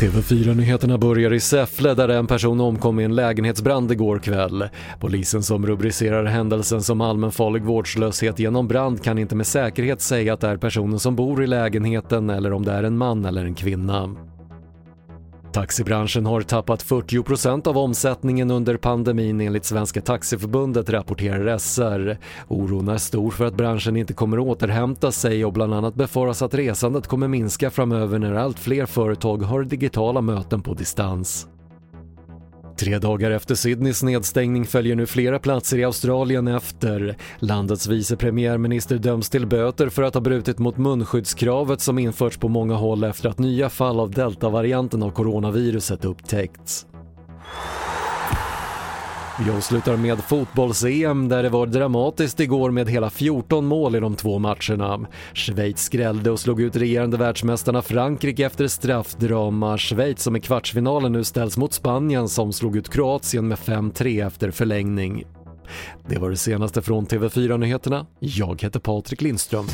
TV4-nyheterna börjar i Säffle där en person omkom i en lägenhetsbrand igår kväll. Polisen som rubricerar händelsen som allmänfarlig vårdslöshet genom brand kan inte med säkerhet säga att det är personen som bor i lägenheten eller om det är en man eller en kvinna. Taxibranschen har tappat 40% av omsättningen under pandemin enligt Svenska Taxiförbundet rapporterar SR. Oron är stor för att branschen inte kommer återhämta sig och bland annat befaras att resandet kommer minska framöver när allt fler företag har digitala möten på distans. Tre dagar efter Sydneys nedstängning följer nu flera platser i Australien efter. Landets vice premiärminister döms till böter för att ha brutit mot munskyddskravet som införts på många håll efter att nya fall av deltavarianten av coronaviruset upptäckts. Vi avslutar med fotbolls-EM där det var dramatiskt igår med hela 14 mål i de två matcherna. Schweiz skrällde och slog ut regerande världsmästarna Frankrike efter straffdrama. Schweiz som i kvartsfinalen nu ställs mot Spanien som slog ut Kroatien med 5-3 efter förlängning. Det var det senaste från TV4 Nyheterna. Jag heter Patrik Lindström.